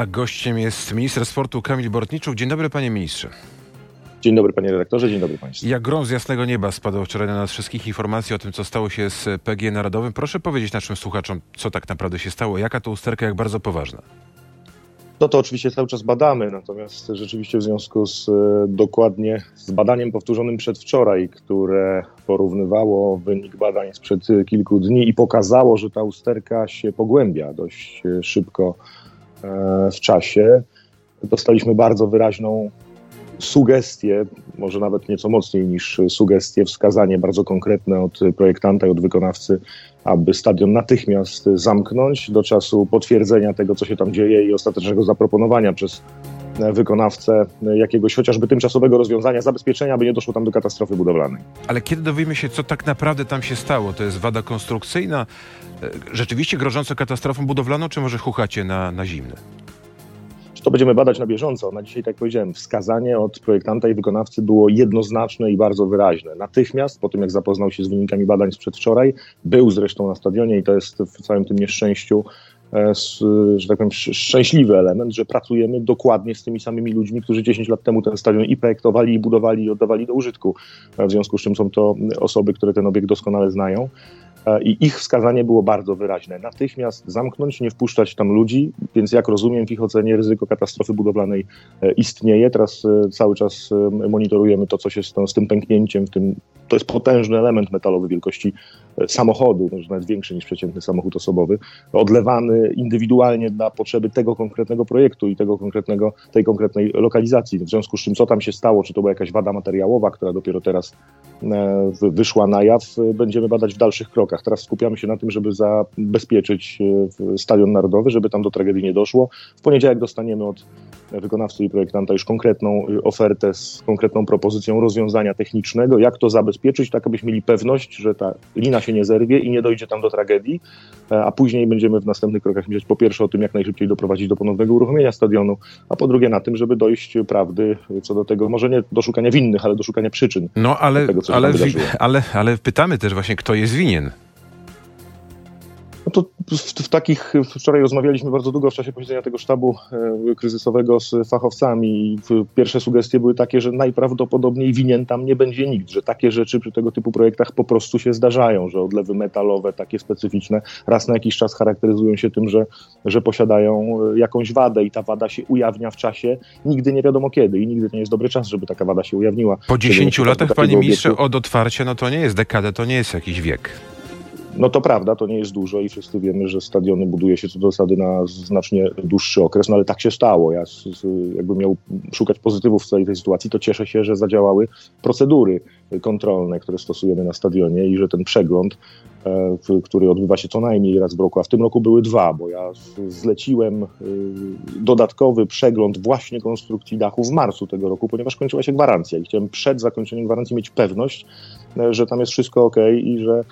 A gościem jest minister sportu Kamil Bortniczuk. Dzień dobry panie ministrze. Dzień dobry panie redaktorze, dzień dobry państwu. Jak grom z jasnego nieba spadło wczoraj na nas wszystkich informacji o tym, co stało się z PG Narodowym. Proszę powiedzieć naszym słuchaczom, co tak naprawdę się stało, jaka to usterka, jak bardzo poważna. No to oczywiście cały czas badamy, natomiast rzeczywiście w związku z e, dokładnie z badaniem powtórzonym przedwczoraj, które porównywało wynik badań sprzed kilku dni i pokazało, że ta usterka się pogłębia dość e, szybko w czasie, dostaliśmy bardzo wyraźną sugestie, może nawet nieco mocniej niż sugestie, wskazanie bardzo konkretne od projektanta i od wykonawcy, aby stadion natychmiast zamknąć do czasu potwierdzenia tego, co się tam dzieje i ostatecznego zaproponowania przez wykonawcę jakiegoś chociażby tymczasowego rozwiązania, zabezpieczenia, aby nie doszło tam do katastrofy budowlanej. Ale kiedy dowiemy się, co tak naprawdę tam się stało? To jest wada konstrukcyjna, e, rzeczywiście grożąca katastrofą budowlaną, czy może chuchacie na, na zimne? To będziemy badać na bieżąco. Na dzisiaj, tak jak powiedziałem, wskazanie od projektanta i wykonawcy było jednoznaczne i bardzo wyraźne. Natychmiast, po tym jak zapoznał się z wynikami badań z przedwczoraj, był zresztą na stadionie i to jest w całym tym nieszczęściu że tak powiem, szczęśliwy element, że pracujemy dokładnie z tymi samymi ludźmi, którzy 10 lat temu ten stadion i projektowali, i budowali, i oddawali do użytku. W związku z czym są to osoby, które ten obiekt doskonale znają. E, i ich wskazanie było bardzo wyraźne. Natychmiast zamknąć, nie wpuszczać tam ludzi, więc jak rozumiem w ich ocenie ryzyko katastrofy budowlanej e, istnieje. Teraz e, cały czas monitorujemy to, co się z, z tym pęknięciem, w tym, to jest potężny element metalowy wielkości samochodu, może nawet większy niż przeciętny samochód osobowy, odlewany indywidualnie na potrzeby tego konkretnego projektu i tego konkretnego, tej konkretnej lokalizacji. W związku z czym, co tam się stało, czy to była jakaś wada materiałowa, która dopiero teraz wyszła na jaw, będziemy badać w dalszych krokach. Teraz skupiamy się na tym, żeby zabezpieczyć e, Stadion Narodowy, żeby tam do tragedii nie doszło. W poniedziałek dostaniemy od wykonawcy i projektanta już konkretną e, ofertę z konkretną propozycją rozwiązania technicznego, jak to zabezpieczyć, tak abyśmy mieli pewność, że ta lina się nie zerwie i nie dojdzie tam do tragedii, e, a później będziemy w następnych krokach myśleć po pierwsze o tym, jak najszybciej doprowadzić do ponownego uruchomienia stadionu, a po drugie na tym, żeby dojść prawdy co do tego, może nie do szukania winnych, ale do szukania przyczyn. No ale, tego, ale, ale, ale pytamy też właśnie, kto jest winien. No to w, w, takich, wczoraj rozmawialiśmy bardzo długo w czasie posiedzenia tego sztabu e, kryzysowego z fachowcami i pierwsze sugestie były takie, że najprawdopodobniej winien tam nie będzie nikt, że takie rzeczy przy tego typu projektach po prostu się zdarzają, że odlewy metalowe, takie specyficzne, raz na jakiś czas charakteryzują się tym, że, że posiadają e, jakąś wadę i ta wada się ujawnia w czasie, nigdy nie wiadomo kiedy i nigdy to nie jest dobry czas, żeby taka wada się ujawniła. Po 10 latach, panie ministrze, od otwarcia, no to nie jest dekada, to nie jest jakiś wiek. No to prawda, to nie jest dużo i wszyscy wiemy, że stadiony buduje się co do zasady na znacznie dłuższy okres, no ale tak się stało. Ja jakbym miał szukać pozytywów w całej tej sytuacji, to cieszę się, że zadziałały procedury kontrolne, które stosujemy na stadionie i że ten przegląd, e, który odbywa się co najmniej raz w roku, a w tym roku były dwa, bo ja zleciłem e, dodatkowy przegląd właśnie konstrukcji dachu w marcu tego roku, ponieważ kończyła się gwarancja i chciałem przed zakończeniem gwarancji mieć pewność, e, że tam jest wszystko ok i że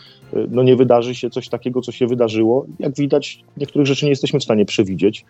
no nie wydarzy się coś takiego, co się wydarzyło. Jak widać, niektórych rzeczy nie jesteśmy w stanie przewidzieć,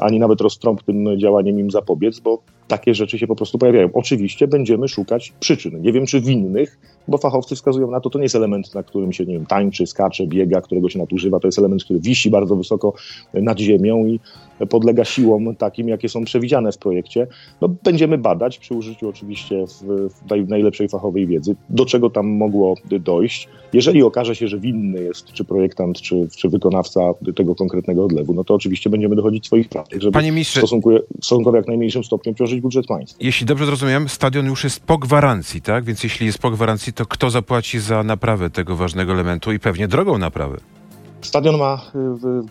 ani nawet roztrąbnym działaniem im zapobiec, bo takie rzeczy się po prostu pojawiają. Oczywiście będziemy szukać przyczyn. Nie wiem, czy winnych, bo fachowcy wskazują na to, to nie jest element, na którym się, nie wiem, tańczy, skacze, biega, którego się nadużywa. To jest element, który wisi bardzo wysoko nad ziemią i podlega siłom takim, jakie są przewidziane w projekcie. No, będziemy badać przy użyciu oczywiście w, w najlepszej fachowej wiedzy, do czego tam mogło dojść. Jeżeli okaże się, że winny jest czy projektant, czy, czy wykonawca tego konkretnego odlewu, no to oczywiście będziemy dochodzić swoich praw, żeby Panie ministrze, w jak najmniejszym stopniu przeżyć budżet państwa. Jeśli dobrze zrozumiałem, stadion już jest po gwarancji, tak? Więc jeśli jest po gwarancji, to kto zapłaci za naprawę tego ważnego elementu i pewnie drogą naprawy? Stadion ma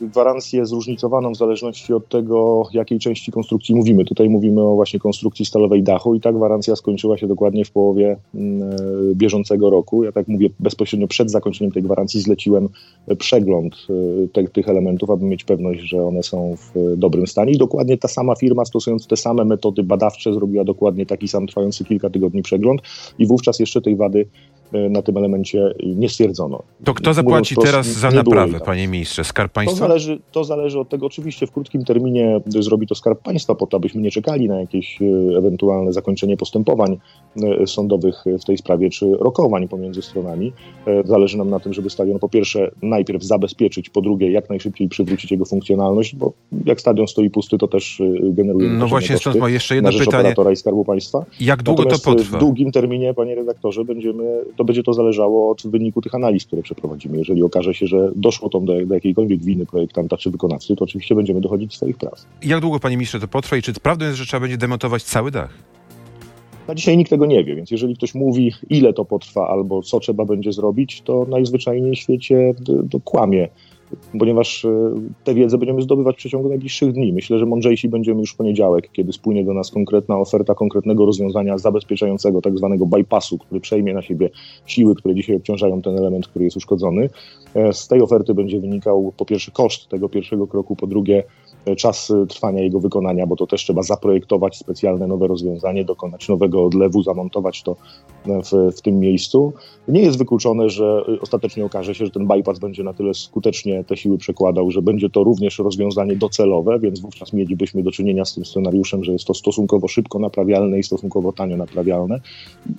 y, gwarancję zróżnicowaną w zależności od tego, jakiej części konstrukcji mówimy. Tutaj mówimy o właśnie konstrukcji stalowej dachu i ta gwarancja skończyła się dokładnie w połowie mm, e, bieżącego roku. Ja tak mówię, bezpośrednio przed zakończeniem tej gwarancji zleciłem przegląd e, te, tych elementów, aby mieć pewność, że one są w dobrym stanie. I dokładnie ta sama firma, stosując te same metody badawcze, zrobiła dokładnie taki sam trwający kilka tygodni przegląd i wówczas jeszcze tej wady na tym elemencie nie stwierdzono. To kto zapłaci teraz za naprawę, tam. panie ministrze? Skarb To państwa? zależy, to zależy od tego, oczywiście w krótkim terminie zrobi to Skarb Państwa, po to, abyśmy nie czekali na jakieś e, ewentualne zakończenie postępowań e, sądowych w tej sprawie, czy rokowań pomiędzy stronami. Zależy nam na tym, żeby stadion po pierwsze najpierw zabezpieczyć, po drugie jak najszybciej przywrócić jego funkcjonalność, bo jak stadion stoi pusty, to też generuje No właśnie, stąd moje jeszcze jedno pytanie. i Skarbu Państwa. Jak długo to Natomiast e, potrwa? W długim terminie, panie redaktorze, będziemy, to będzie to zależało od wyniku tych analiz, które przeprowadzimy. Jeżeli okaże się, że doszło tam do, do jakiejkolwiek winy projektanta czy wykonawcy, to oczywiście będziemy dochodzić swoich praw. Jak długo, panie ministrze, to potrwa i czy prawdą jest, że trzeba będzie demontować cały dach? Na dzisiaj nikt tego nie wie, więc jeżeli ktoś mówi, ile to potrwa albo co trzeba będzie zrobić, to najzwyczajniej w świecie kłamie, ponieważ e, tę wiedzę będziemy zdobywać w przeciągu najbliższych dni. Myślę, że mądrzejsi będziemy już w poniedziałek, kiedy spłynie do nas konkretna oferta konkretnego rozwiązania zabezpieczającego tak zwanego bypassu, który przejmie na siebie siły, które dzisiaj obciążają ten element, który jest uszkodzony. E, Z tej oferty będzie wynikał po pierwsze koszt tego pierwszego kroku, po drugie czas e, trwania jego wykonania, bo to też trzeba zaprojektować specjalne nowe rozwiązanie, dokonać nowego odlewu, zamontować to e, w, w tym miejscu. Nie jest wykluczone, że e, ostatecznie okaże się, że ten bypass będzie na tyle skutecznie te siły przekładał, że będzie to również rozwiązanie docelowe, więc wówczas mielibyśmy do czynienia z tym scenariuszem, że jest to stosunkowo szybko naprawialne i stosunkowo tanio naprawialne.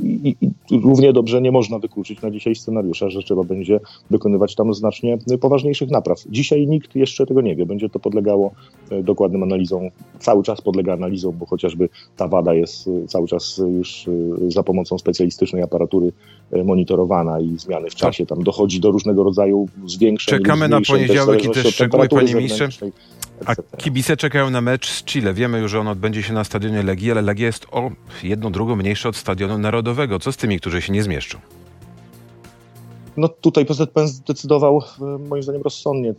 I, i, równie dobrze nie można wykluczyć na dzisiaj scenariusza, że trzeba będzie wykonywać tam znacznie poważniejszych napraw. Dzisiaj nikt jeszcze tego nie wie. Będzie to podlegało e, dokładnym analizom. Cały czas podlega analizom, bo chociażby ta wada jest e, cały czas już e, za pomocą specjalistycznej aparatury e, monitorowana i zmiany w czasie. Tam dochodzi do różnego rodzaju zwiększeń. Czekamy na poniedziałek i w zależności też szczegóły, panie ministrze. A kibice czekają na mecz z Chile. Wiemy już, że on odbędzie się na stadionie Legii, ale Legia jest o jedną drugą mniejsza od stadionu narodowego. Co z tymi, którzy się nie zmieszczą? No tutaj PZPN zdecydował e, moim zdaniem rozsądnie.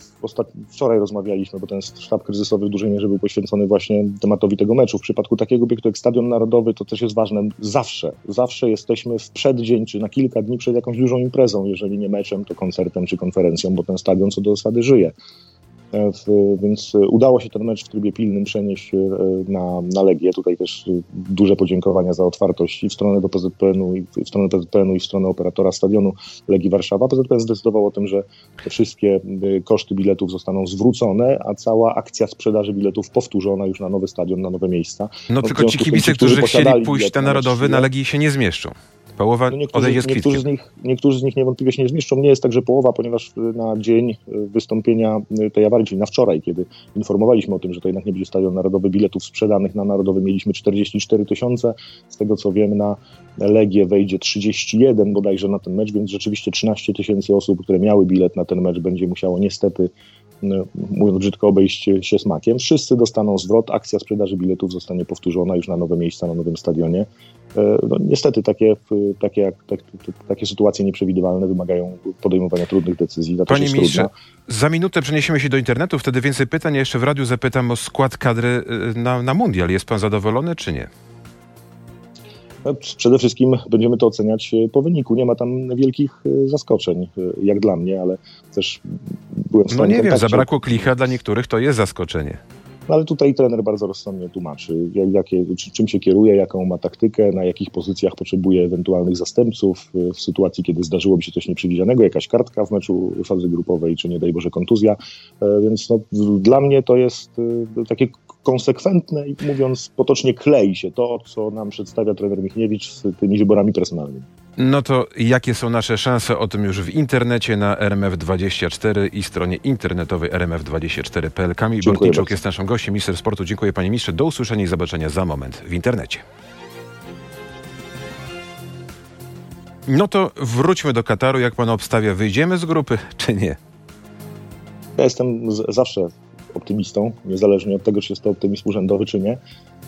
Wczoraj rozmawialiśmy, bo ten sztab kryzysowy w dużej mierze był poświęcony właśnie tematowi tego meczu. W przypadku takiego obiektu jak Stadion Narodowy to też jest ważne. Zawsze, zawsze jesteśmy w przeddzień czy na kilka dni przed jakąś dużą imprezą, jeżeli nie meczem, to koncertem czy konferencją, bo ten stadion co do zasady żyje. E, w- Więc e, udało się ten mecz w trybie pilnym przenieść e, na, na Legię. Tutaj też duże podziękowania za otwartość i w stronę do PZPN-u, i w stronę PZPN-u, i w stronę operatora stadionu Legii Warszawa. PZPN zdecydował o tym, że wszystkie koszty biletów zostaną zwrócone, a cała akcja sprzedaży biletów powtórzona już na nowy stadion, na nowe miejsca. No w tylko ci kibice, którzy którzy chcieli pójść bilet na na narodowy, na Legii się nie zmieszczą. Połowa No niektórzy, odejdzie z niektórzy, z nich, niektórzy z nich niewątpliwie się nie zmieszczą. Nie jest tak, że połowa, ponieważ y, na dzień y, wystąpienia y, tej awarii, czyli na wczoraj, kiedy informowaliśmy o tym, że to jednak nie będzie Stadion Narodowy, biletów sprzedanych na Narodowy mieliśmy 44 tysiące. Z tego co wiem, na Legię wejdzie 31 bodajże na ten mecz, więc rzeczywiście 13 tysięcy osób, które miały bilet na ten mecz, będzie musiało niestety mówiąc brzydko, obejść się smakiem. Wszyscy dostaną zwrot, akcja sprzedaży biletów zostanie powtórzona już na nowe miejsca, na nowym stadionie. E, No, niestety takie, w- takie, tak, takie sytuacje nieprzewidywalne wymagają podejmowania trudnych decyzji. Ta Panie ministrze, trudna. za minutę przeniesiemy się do internetu, wtedy więcej pytań. Ja jeszcze w radiu zapytam o skład kadry y, na, na mundial. Jest pan zadowolony, czy nie? No, Przede wszystkim będziemy to oceniać e, po wyniku. Nie ma tam wielkich e, zaskoczeń, e, jak dla mnie, ale też byłem w No stałym nie wiem, kontakcie. zabrakło klicha, dla niektórych to jest zaskoczenie. No, ale tutaj trener bardzo rozsądnie tłumaczy, jak, jakie, czy, czym się kieruje, jaką ma taktykę, na jakich pozycjach potrzebuje ewentualnych zastępców w sytuacji, kiedy zdarzyłoby się coś nieprzewidzianego, jakaś kartka w meczu fazy grupowej, czy nie daj Boże kontuzja. Więc no, dla mnie to jest takie konsekwentne i mówiąc potocznie klei się to, co nam przedstawia trener Michniewicz z tymi wyborami personalnymi. No to jakie są nasze szanse? O tym już w internecie na RMF24 i stronie internetowej rmf24.pl. Kamil Dziękuję Bortniczuk bardzo. jest naszym gościem, minister sportu. Dziękuję panie ministrze. Do usłyszenia i zobaczenia za moment w internecie. No to wróćmy do Kataru. Jak pan obstawia, wyjdziemy z grupy, czy nie? Ja jestem z, zawsze optymistą, niezależnie od tego, czy jest to optymizm urzędowy, czy nie.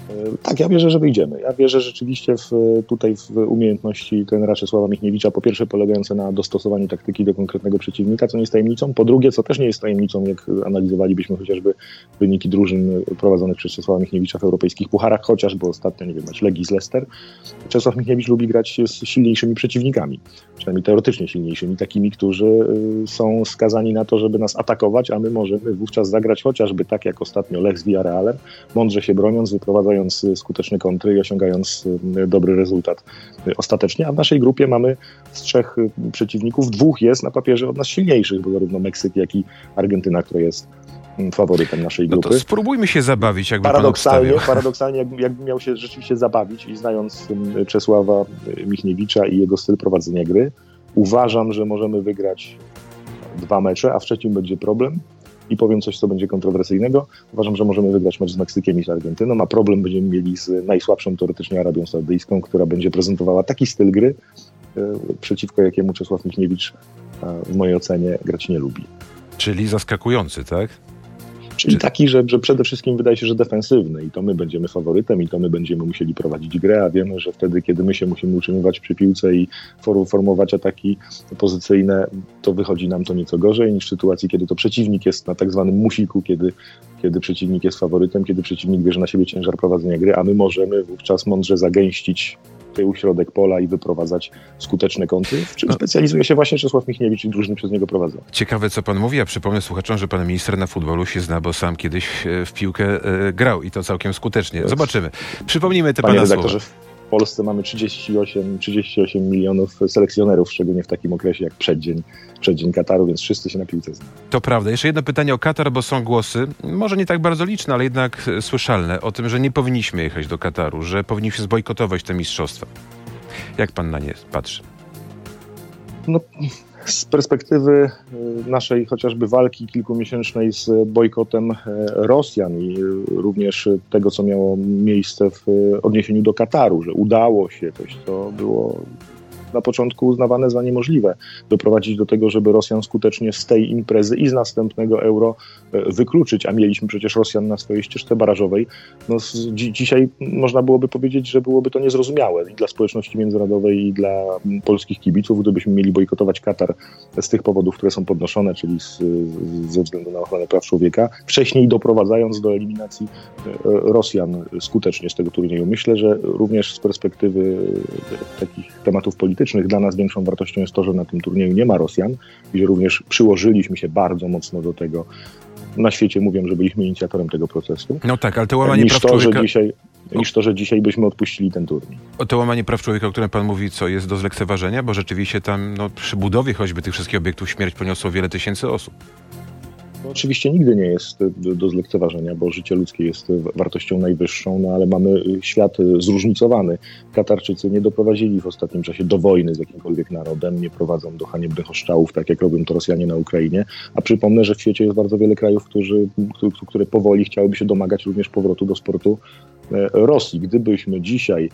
E, Tak, ja wierzę, że wyjdziemy. Ja wierzę rzeczywiście w, tutaj w umiejętności trenera Czesława Michniewicza, po pierwsze polegające na dostosowaniu taktyki do konkretnego przeciwnika, co nie jest tajemnicą, po drugie, co też nie jest tajemnicą, jak analizowalibyśmy chociażby wyniki drużyn prowadzonych przez Czesława Michniewicza w europejskich pucharach, chociażby ostatnio, nie wiem, mecz Legii z Leicester. Czesław Michniewicz lubi grać z silniejszymi przeciwnikami, przynajmniej teoretycznie silniejszymi, takimi, którzy y, są skazani na to, żeby nas atakować, a my możemy wówczas zagrać chociażby tak jak ostatnio Lech z Villarrealem, mądrze się broniąc, wyprowadzając skuteczne kontry i osiągając dobry rezultat ostatecznie. A w naszej grupie mamy z trzech przeciwników, dwóch jest na papierze od nas silniejszych, bo zarówno Meksyk, jak i Argentyna, która jest faworytem naszej grupy. No to spróbujmy się zabawić, jakby Paradoksalnie, paradoksalnie jakby, jakby miał się rzeczywiście zabawić i znając Czesława Michniewicza i jego styl prowadzenia gry, uważam, że możemy wygrać dwa mecze, a w trzecim będzie problem. I powiem coś, co będzie kontrowersyjnego. Uważam, że możemy wygrać mecz z Meksykiem i z Argentyną, a problem będziemy mieli z najsłabszą teoretycznie Arabią Saudyjską, która będzie prezentowała taki styl gry, e, przeciwko jakiemu Czesław Michniewicz e, w mojej ocenie grać nie lubi. Czyli zaskakujący, tak? Czyli taki, że, że przede wszystkim wydaje się, że defensywny i to my będziemy faworytem i to my będziemy musieli prowadzić grę, a wiemy, że wtedy, kiedy my się musimy utrzymywać przy piłce i formować ataki pozycyjne, to wychodzi nam to nieco gorzej niż w sytuacji, kiedy to przeciwnik jest na tak zwanym musiku, kiedy, kiedy przeciwnik jest faworytem, kiedy przeciwnik bierze na siebie ciężar prowadzenia gry, a my możemy wówczas mądrze zagęścić tył, środek pola i wyprowadzać skuteczne kąty, w czym no. specjalizuje się właśnie Czesław Michniewicz i drużyny przez niego prowadzą. Ciekawe, co pan mówi. Ja przypomnę słuchaczom, że pan minister na futbolu się zna, bo sam kiedyś e, w piłkę e, grał i to całkiem skutecznie. Zobaczymy. Przypomnijmy te Panie pana słowa. W Polsce mamy 38, 38 milionów selekcjonerów, szczególnie w takim okresie jak przeddzień, przeddzień Kataru, więc wszyscy się na piłce znają. To prawda. Jeszcze jedno pytanie o Katar, bo są głosy, może nie tak bardzo liczne, ale jednak e, słyszalne, o tym, że nie powinniśmy jechać do Kataru, że powinniśmy zbojkotować te mistrzostwa. Jak pan na nie patrzy? No, z perspektywy y, naszej chociażby walki kilkumiesięcznej z bojkotem e, Rosjan i również tego, co miało miejsce w odniesieniu do Kataru, że udało się coś, co było na początku uznawane za niemożliwe. Doprowadzić do tego, żeby Rosjan skutecznie z tej imprezy i z następnego euro e, wykluczyć, a mieliśmy przecież Rosjan na swojej ścieżce barażowej. No, dzi dzisiaj można byłoby powiedzieć, że byłoby to niezrozumiałe i dla społeczności międzynarodowej, i dla polskich kibiców, gdybyśmy mieli bojkotować Katar z tych powodów, które są podnoszone, czyli z, ze względu na ochronę praw człowieka, wcześniej doprowadzając do eliminacji e, Rosjan skutecznie z tego turnieju. Myślę, że również z perspektywy takich tematów politycznych, politycznych dla nas większą wartością jest to, że na tym turnieju nie ma Rosjan i że również przyłożyliśmy się bardzo mocno do tego. Na świecie mówią, że byliśmy inicjatorem tego procesu. No tak, ale to łamanie niż praw to, człowieka... Że dzisiaj, niż to, że dzisiaj byśmy odpuścili ten turniej. O to łamanie praw człowieka, o którym pan mówi, co jest do zlekceważenia, bo rzeczywiście tam no, przy budowie choćby tych wszystkich obiektów śmierć poniosło wiele tysięcy osób. Oczywiście nigdy nie jest do, do zlekceważenia, bo życie ludzkie jest wartością najwyższą, no ale mamy świat zróżnicowany. Katarczycy nie doprowadzili w ostatnim czasie do wojny z jakimkolwiek narodem, nie prowadzą do haniebnych oszczałów, tak jak robią to Rosjanie na Ukrainie. A przypomnę, że w świecie jest bardzo wiele krajów, którzy, które powoli chciałyby się domagać również powrotu do sportu e, Rosji. Gdybyśmy dzisiaj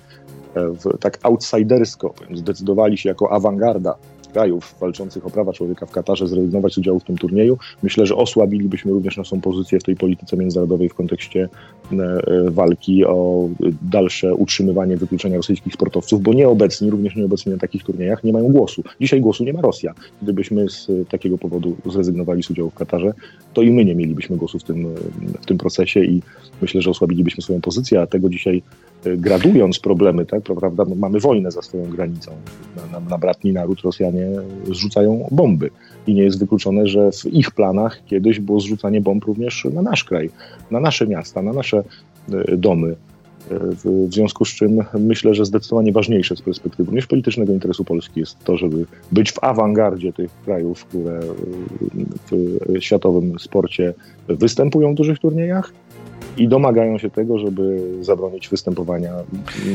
e, w, tak outsidersko zdecydowali się jako awangarda krajów walczących o prawa człowieka w Katarze zrezygnować z udziału w tym turnieju, myślę, że osłabilibyśmy również naszą pozycję w tej polityce międzynarodowej w kontekście walki o dalsze utrzymywanie wykluczenia rosyjskich sportowców, bo nieobecni, również nieobecni na takich turniejach, nie mają głosu. Dzisiaj głosu nie ma Rosja. Gdybyśmy z takiego powodu zrezygnowali z udziału w Katarze, to i my nie mielibyśmy głosu w tym, w tym procesie i myślę, że osłabilibyśmy swoją pozycję, a tego dzisiaj e, gradując problemy, tak, prawda, mamy wojnę za swoją granicą. Na, na, na bratni naród Rosjanie zrzucają bomby. I nie jest wykluczone, że w ich planach kiedyś było zrzucanie bomb również na nasz kraj, na nasze miasta, na nasze e, domy. E, w związku z czym myślę, że zdecydowanie ważniejsze z perspektywy również politycznego interesu Polski jest to, żeby być w awangardzie tych krajów, które w światowym sporcie występują w dużych turniejach i domagają się tego, żeby zabronić występowania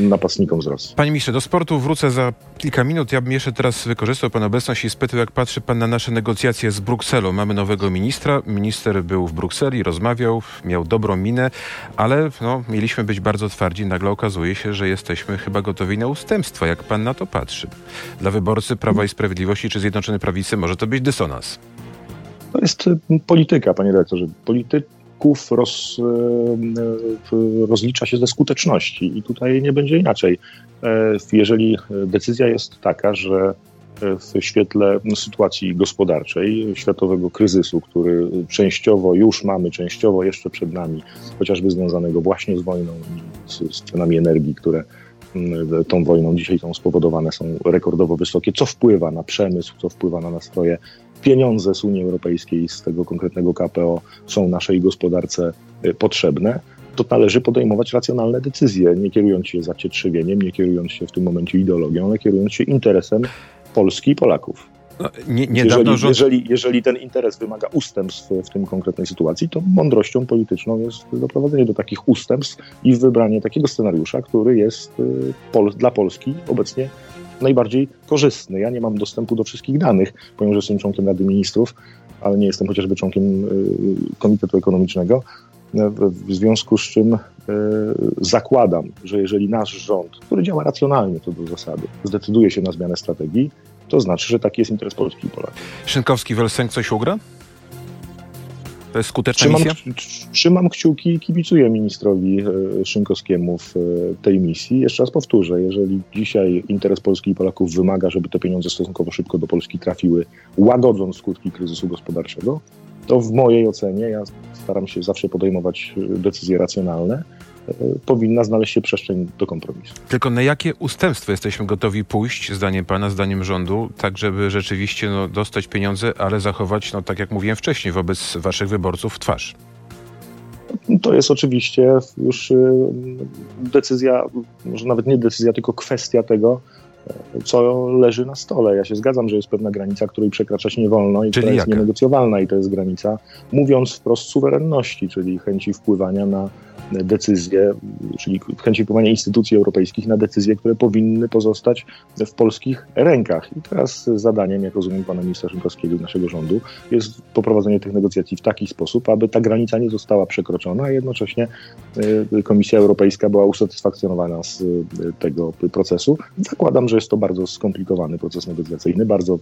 napastnikom z Rosji. Panie ministrze, do sportu wrócę za kilka minut. Ja bym jeszcze teraz wykorzystał Pana obecność i spytał, jak patrzy Pan na nasze negocjacje z Brukselą. Mamy nowego ministra. Minister był w Brukseli, rozmawiał, miał dobrą minę, ale no, mieliśmy być bardzo twardzi. Nagle okazuje się, że jesteśmy chyba gotowi na ustępstwa. Jak Pan na to patrzy? Dla wyborcy Prawa i Sprawiedliwości czy Zjednoczonej Prawicy może to być dysonans. To jest polityka, panie redaktorze. Polityka roz, e, rozlicza się ze skuteczności i tutaj nie będzie inaczej. E, jeżeli decyzja jest taka, że w świetle sytuacji gospodarczej, światowego kryzysu, który częściowo już mamy, częściowo jeszcze przed nami, chociażby związanego właśnie z wojną z, z cenami energii, które tą wojną dzisiaj są spowodowane, są rekordowo wysokie, co wpływa na przemysł, co wpływa na nastroje pieniądze z Unii Europejskiej, z tego konkretnego KPO są naszej gospodarce potrzebne, to należy podejmować racjonalne decyzje, nie kierując się zacietrzewieniem, nie kierując się w tym momencie ideologią, ale kierując się interesem Polski i Polaków. No, nie, jeżeli, rząd... jeżeli, jeżeli ten interes wymaga ustępstw w tym konkretnej sytuacji, to mądrością polityczną jest doprowadzenie do takich ustępstw i wybranie takiego scenariusza, który jest y, dla Polski obecnie najbardziej korzystny. Ja nie mam dostępu do wszystkich danych, ponieważ jestem członkiem Rady Ministrów, ale nie jestem chociażby członkiem y, Komitetu Ekonomicznego. W związku z czym y, zakładam, że jeżeli nasz rząd, który działa racjonalnie to do zasady, zdecyduje się na zmianę strategii, to znaczy, że taki jest interes Polski i Polaków. Szynkowski, Welsenk coś ugra? To jest skuteczna trzymam, misja? Trzymam kciuki i kibicuję ministrowi e, Szynkowskiemu w e, tej misji. Jeszcze raz powtórzę, jeżeli dzisiaj interes Polski i Polaków wymaga, żeby te pieniądze stosunkowo szybko do Polski trafiły, łagodząc skutki kryzysu gospodarczego, to w mojej ocenie, ja staram się zawsze podejmować e, decyzje racjonalne, powinna znaleźć się przestrzeń do kompromisu. Tylko na jakie ustępstwa jesteśmy gotowi pójść, zdaniem pana, zdaniem rządu, tak żeby rzeczywiście no, dostać pieniądze, ale zachować, no, tak jak mówiłem wcześniej, wobec waszych wyborców twarz? To jest oczywiście już y, decyzja, może nawet nie decyzja, tylko kwestia tego, co leży na stole. Ja się zgadzam, że jest pewna granica, której przekraczać nie wolno i czyli która jest jaka? nienegocjowalna i to jest granica, mówiąc wprost, suwerenności, czyli chęci wpływania na decyzje, czyli chęci wpływania instytucji europejskich na decyzje, które powinny pozostać w polskich rękach. I teraz zadaniem, jak rozumiem pana ministra Szynkowskiego i naszego rządu, jest poprowadzenie tych negocjacji w taki sposób, aby ta granica nie została przekroczona, a jednocześnie y, Komisja Europejska była usatysfakcjonowana z y, tego procesu. Zakładam, że jest to bardzo skomplikowany proces negocjacyjny, bardzo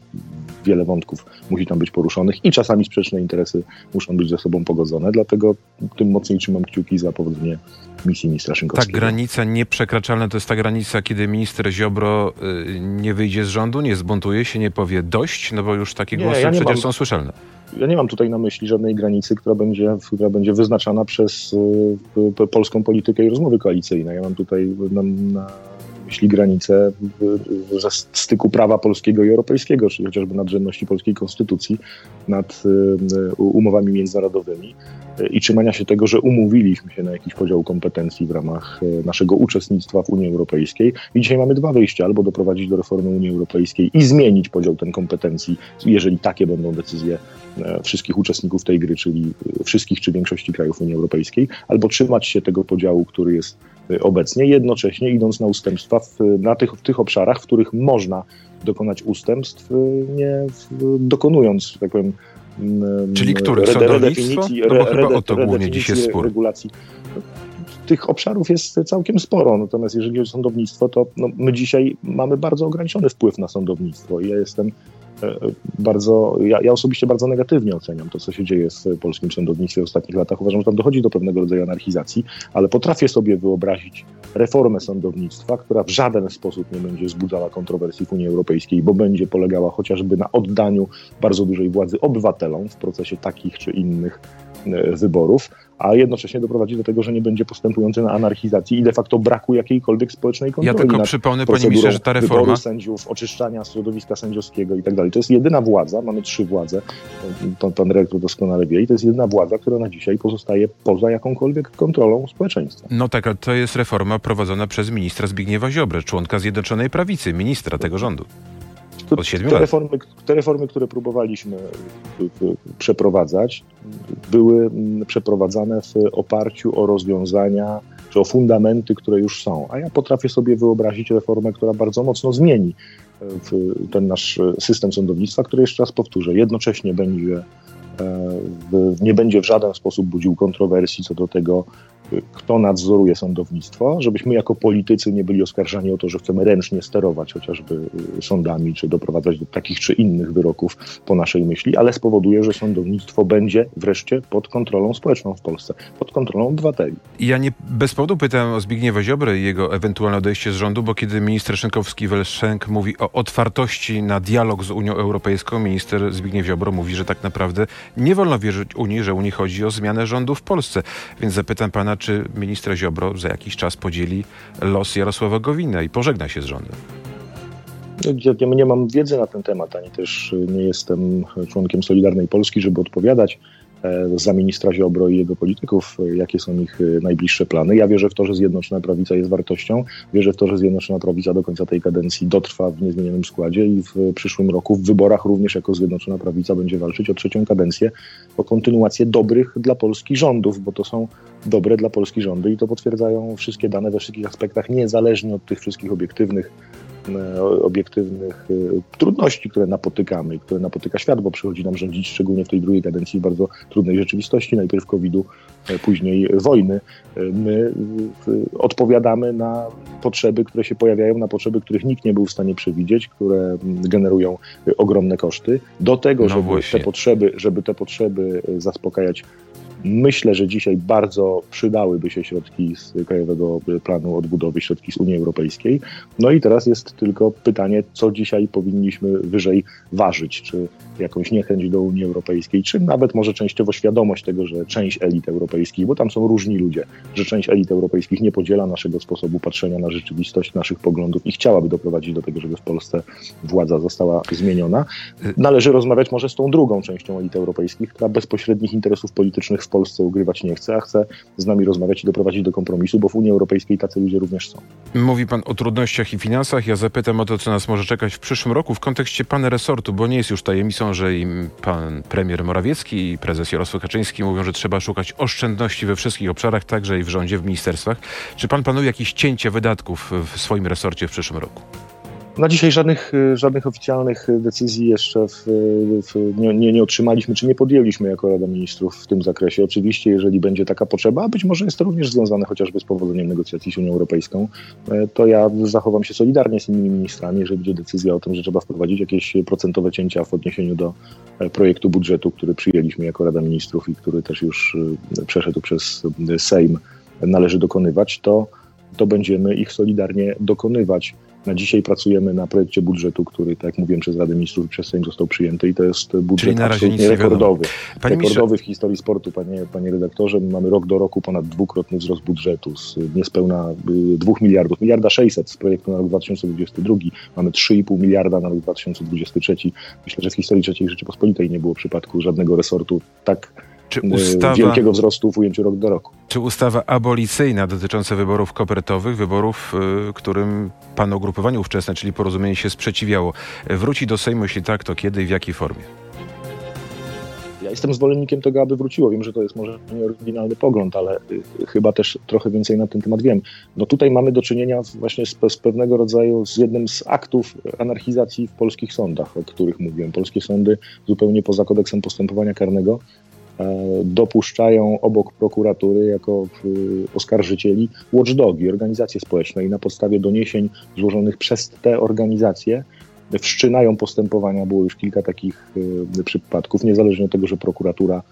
wiele wątków musi tam być poruszonych i czasami sprzeczne interesy muszą być ze sobą pogodzone, dlatego tym mocniej trzymam kciuki za powodzenie misji ministra Szynkowskiego. Ta granica nieprzekraczalna to jest ta granica, kiedy minister Ziobro y, nie wyjdzie z rządu, nie zbuntuje się, nie powie dość, no bo już takie nie, głosy ja przecież mam, są słyszalne. Ja nie mam tutaj na myśli żadnej granicy, która będzie, która będzie wyznaczana przez y, polską politykę i rozmowy koalicyjne. Ja mam tutaj na, na myśli granice ze styku prawa polskiego i europejskiego, czyli chociażby nadrzędności polskiej konstytucji nad y, umowami międzynarodowymi y, i trzymania się tego, że umówiliśmy się na jakiś podział kompetencji w ramach y, naszego uczestnictwa w Unii Europejskiej. I dzisiaj mamy dwa wyjścia: albo doprowadzić do reformy Unii Europejskiej i zmienić podział ten kompetencji, jeżeli takie będą decyzje wszystkich uczestników tej gry, czyli wszystkich czy większości krajów Unii Europejskiej, albo trzymać się tego podziału, który jest obecnie, jednocześnie idąc na ustępstwa w, na tych, w tych obszarach, w których można dokonać ustępstw, nie dokonując, tak powiem, Czyli których? Sądownictwo? No bo chyba o to głównie dziś jest spór. Regulacji. Tych obszarów jest całkiem sporo, natomiast jeżeli chodzi o sądownictwo, to no, my dzisiaj mamy bardzo ograniczony wpływ na sądownictwo i ja jestem bardzo, ja, ja, osobiście bardzo negatywnie oceniam to, co się dzieje w polskim sądownictwie w ostatnich latach. Uważam, że tam dochodzi do pewnego rodzaju anarchizacji, ale potrafię sobie wyobrazić reformę sądownictwa, która w żaden sposób nie będzie wzbudzała kontrowersji w Unii Europejskiej, bo będzie polegała chociażby na oddaniu bardzo dużej władzy obywatelom w procesie takich czy innych e, wyborów, a jednocześnie doprowadzi do tego, że nie będzie postępujący na anarchizacji i de facto braku jakiejkolwiek społecznej kontroli. Ja tylko przypomnę, panie ministrze, że ta reforma... sędziów, oczyszczania środowiska sędziowskiego i tak dalej. To jest jedyna władza, mamy trzy władze, pan, pan dyrektor doskonale wie, i to jest jedyna władza, która na dzisiaj pozostaje poza jakąkolwiek kontrolą społeczeństwa. No tak, ale to jest reforma prowadzona przez ministra Zbigniewa Ziobrę, członka Zjednoczonej Prawicy, ministra tego rządu. Od siedmiu te, reformy, te reformy, które próbowaliśmy przeprowadzać, były mm, przeprowadzane w oparciu o rozwiązania czy o fundamenty, które już są. A ja potrafię sobie wyobrazić reformę, która bardzo mocno zmieni ten nasz system sądownictwa, który jeszcze raz powtórzę, jednocześnie będzie, e, nie będzie w żaden sposób budził kontrowersji co do tego, kto nadzoruje sądownictwo, żebyśmy jako politycy nie byli oskarżani o to, że chcemy ręcznie sterować chociażby y, sądami, czy doprowadzać do takich czy innych wyroków po naszej myśli, ale spowoduje, że sądownictwo będzie wreszcie pod kontrolą społeczną w Polsce, pod kontrolą obywateli. Ja nie bez powodu pytam o Zbigniewa Ziobrę i jego ewentualne odejście z rządu, bo kiedy minister Szynkowski-Welsenk mówi o otwartości na dialog z Unią Europejską, minister Zbigniew Ziobro mówi, że tak naprawdę nie wolno wierzyć Unii, że Unii chodzi o zmianę rządu w Polsce. Więc zapytam pana, czy minister Ziobro za jakiś czas podzieli los Jarosława Gowina i pożegna się z rządem? Ja nie mam wiedzy na ten temat, ani też nie jestem członkiem Solidarnej Polski, żeby odpowiadać. E, za ministra Ziobro i jego polityków, e, jakie są ich e, najbliższe plany. Ja wierzę w to, że Zjednoczona Prawica jest wartością. Wierzę w to, że Zjednoczona Prawica do końca tej kadencji dotrwa w niezmienionym składzie i w przyszłym roku w wyborach również jako Zjednoczona Prawica będzie walczyć o trzecią kadencję, o kontynuację dobrych dla Polski rządów, bo to są dobre dla Polski rządy i to potwierdzają wszystkie dane we wszystkich aspektach, niezależnie od tych wszystkich obiektywnych obiektywnych e, trudności, które napotykamy, które napotyka świat, bo przychodzi nam rządzić szczególnie w tej drugiej kadencji w bardzo trudnej rzeczywistości, najpierw COVID-u, e, później wojny. My odpowiadamy na potrzeby, które się pojawiają, na potrzeby, których nikt nie był w stanie przewidzieć, które generują ogromne koszty. Do tego, no żeby, te potrzeby, żeby te potrzeby zaspokajać Myślę, że dzisiaj bardzo przydałyby się środki z Krajowego Planu Odbudowy, środki z Unii Europejskiej. No i teraz jest tylko pytanie, co dzisiaj powinniśmy wyżej ważyć, czy jakąś niechęć do Unii Europejskiej, czy nawet może częściowo świadomość tego, że część elit europejskich, bo tam są różni ludzie, że część elit europejskich nie podziela naszego sposobu patrzenia na rzeczywistość, naszych poglądów i chciałaby doprowadzić do tego, żeby w Polsce władza została zmieniona. Należy rozmawiać może z tą drugą częścią elit europejskich, która bezpośrednich interesów politycznych w Polsce ugrywać nie chce, a chce z nami rozmawiać i doprowadzić do kompromisu, bo w Unii Europejskiej tacy ludzie również są. Mówi pan o trudnościach i finansach. Ja zapytam o to, co nas może czekać w przyszłym roku w kontekście pana resortu, bo nie jest już tajemnicą, że i pan premier Morawiecki i prezes Jarosław Kaczyński mówią, że trzeba szukać oszczędności we wszystkich obszarach, także i w rządzie, w ministerstwach. Czy pan planuje jakieś cięcie wydatków w swoim resorcie w przyszłym roku? Na dzisiaj żadnych, y, żadnych oficjalnych decyzji jeszcze w, w, nie, nie, nie, otrzymaliśmy, czy nie podjęliśmy jako Rada Ministrów w tym zakresie. Oczywiście, jeżeli będzie taka potrzeba, a być może jest to również związane chociażby z powodzeniem negocjacji z Unią Europejską, e, to ja zachowam się solidarnie z innymi ministrami, jeżeli będzie decyzja o tym, że trzeba wprowadzić jakieś procentowe cięcia w odniesieniu do e, projektu budżetu, który przyjęliśmy jako Rada Ministrów i który też już e, przeszedł przez Sejm, należy dokonywać, to, to będziemy ich solidarnie dokonywać. Na dzisiaj pracujemy na projekcie budżetu, który, tak jak mówiłem, przez Radę Ministrów i przez Sejm został przyjęty i to jest budżet absolutnie rekordowy. Panie rekordowy w historii sportu, panie, panie redaktorze. Mamy rok do roku ponad dwukrotny wzrost budżetu z niespełna 2 y, miliardów, miliarda 600 z projektu na rok 2022. Mamy 3,5 miliarda na rok 2023. Myślę, że w historii III Rzeczypospolitej nie było przypadku żadnego resortu tak czy y, ustawa, wielkiego wzrostu w ujęciu rok do roku. Czy ustawa abolicyjna dotycząca wyborów kopertowych, wyborów, y, którym pan ugrupowanie ówczesne, czyli porozumienie się sprzeciwiało, wróci do Sejmu? Jeśli tak, to kiedy i w jakiej formie? Ja jestem zwolennikiem tego, aby wróciło. Wiem, że to jest może nieoryginalny pogląd, ale y, chyba też trochę więcej na ten temat wiem. No tutaj mamy do czynienia właśnie z, z, pewnego rodzaju, z jednym z aktów anarchizacji w polskich sądach, o których mówiłem. Polskie sądy zupełnie poza kodeksem postępowania karnego E, dopuszczają obok prokuratury jako oskarżycieli watchdogi, organizacje społeczne i na podstawie doniesień złożonych przez te organizacje wszczynają postępowania. Było już kilka takich e, przypadków, niezależnie od tego, że prokuratura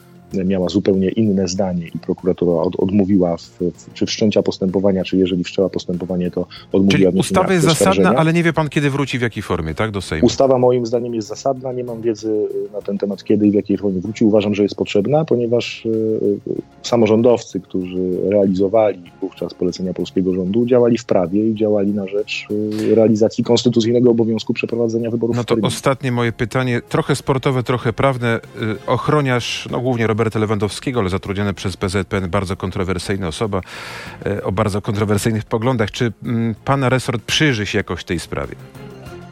miała zupełnie inne zdanie i prokuratura od, odmówiła, w, w, czy wszczęcia postępowania, czy jeżeli wszczęła postępowanie, to odmówiła. Czyli ustawa jest zasadna, ale nie wie pan, kiedy wróci, w jakiej formie, tak, do Sejmu? Ustawa moim zdaniem jest zasadna, nie mam wiedzy y, na ten temat, kiedy i w jakiej formie wróci. Uważam, że jest potrzebna, ponieważ y, y, samorządowcy, którzy realizowali wówczas polecenia polskiego rządu, działali w prawie i działali na rzecz realizacji konstytucyjnego obowiązku przeprowadzenia wyborów. No to ostatnie moje pytanie, trochę sportowe, trochę prawne. Ochroniarz, no głównie Roberta Lewandowskiego, ale zatrudniony przez PZPN, bardzo kontrowersyjna osoba e, o bardzo kontrowersyjnych poglądach. Czy mm, pana resort przyjrzy się jakoś tej sprawie?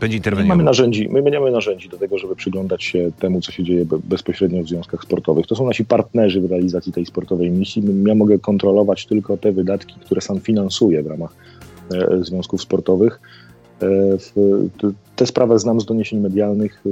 Będzie interweniował? My mamy narzędzi, my mamy narzędzi do tego, żeby przyglądać się temu, co się dzieje bezpośrednio w związkach sportowych. To są nasi partnerzy w realizacji tej sportowej misji. Ja mogę kontrolować tylko te wydatki, które sam finansuję w ramach e, związków sportowych. E, te sprawy znam z doniesień medialnych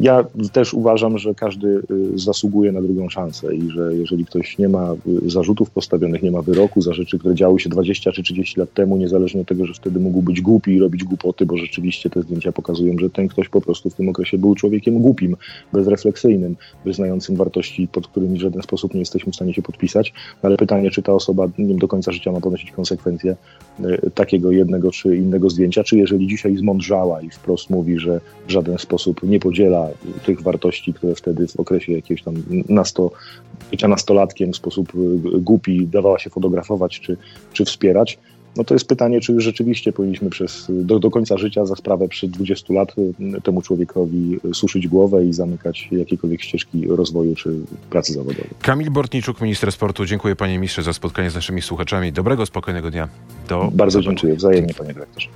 ja też uważam, że każdy y, zasługuje na drugą szansę i że jeżeli ktoś nie ma y, zarzutów postawionych, nie ma wyroku za rzeczy, które działy się 20 czy 30 lat temu, niezależnie od tego, że wtedy mógł być głupi i robić głupoty, bo rzeczywiście te zdjęcia pokazują, że ten ktoś po prostu w tym okresie był człowiekiem głupim, bezrefleksyjnym, wyznającym wartości, pod którymi w żaden sposób nie jesteśmy w stanie się podpisać. Ale pytanie, czy ta osoba do końca życia ma ponosić konsekwencje y, takiego jednego czy innego zdjęcia, czy jeżeli dzisiaj zmądrzała i wprost mówi, że w żaden sposób nie podziela tych wartości, które wtedy w okresie jakiegoś tam nasto, bycia nastolatkiem w sposób y, głupi dawała się fotografować czy, czy wspierać, no to jest pytanie, czy rzeczywiście powinniśmy przez, do, do końca życia za sprawę przed 20 lat temu człowiekowi suszyć głowę i zamykać jakiekolwiek ścieżki rozwoju czy pracy zawodowej. Kamil Bortniczuk, minister sportu. Dziękuję panie ministrze za spotkanie z naszymi słuchaczami. Dobrego, spokojnego dnia. Do Bardzo dziękuję. Wzajemnie panie dyrektorze.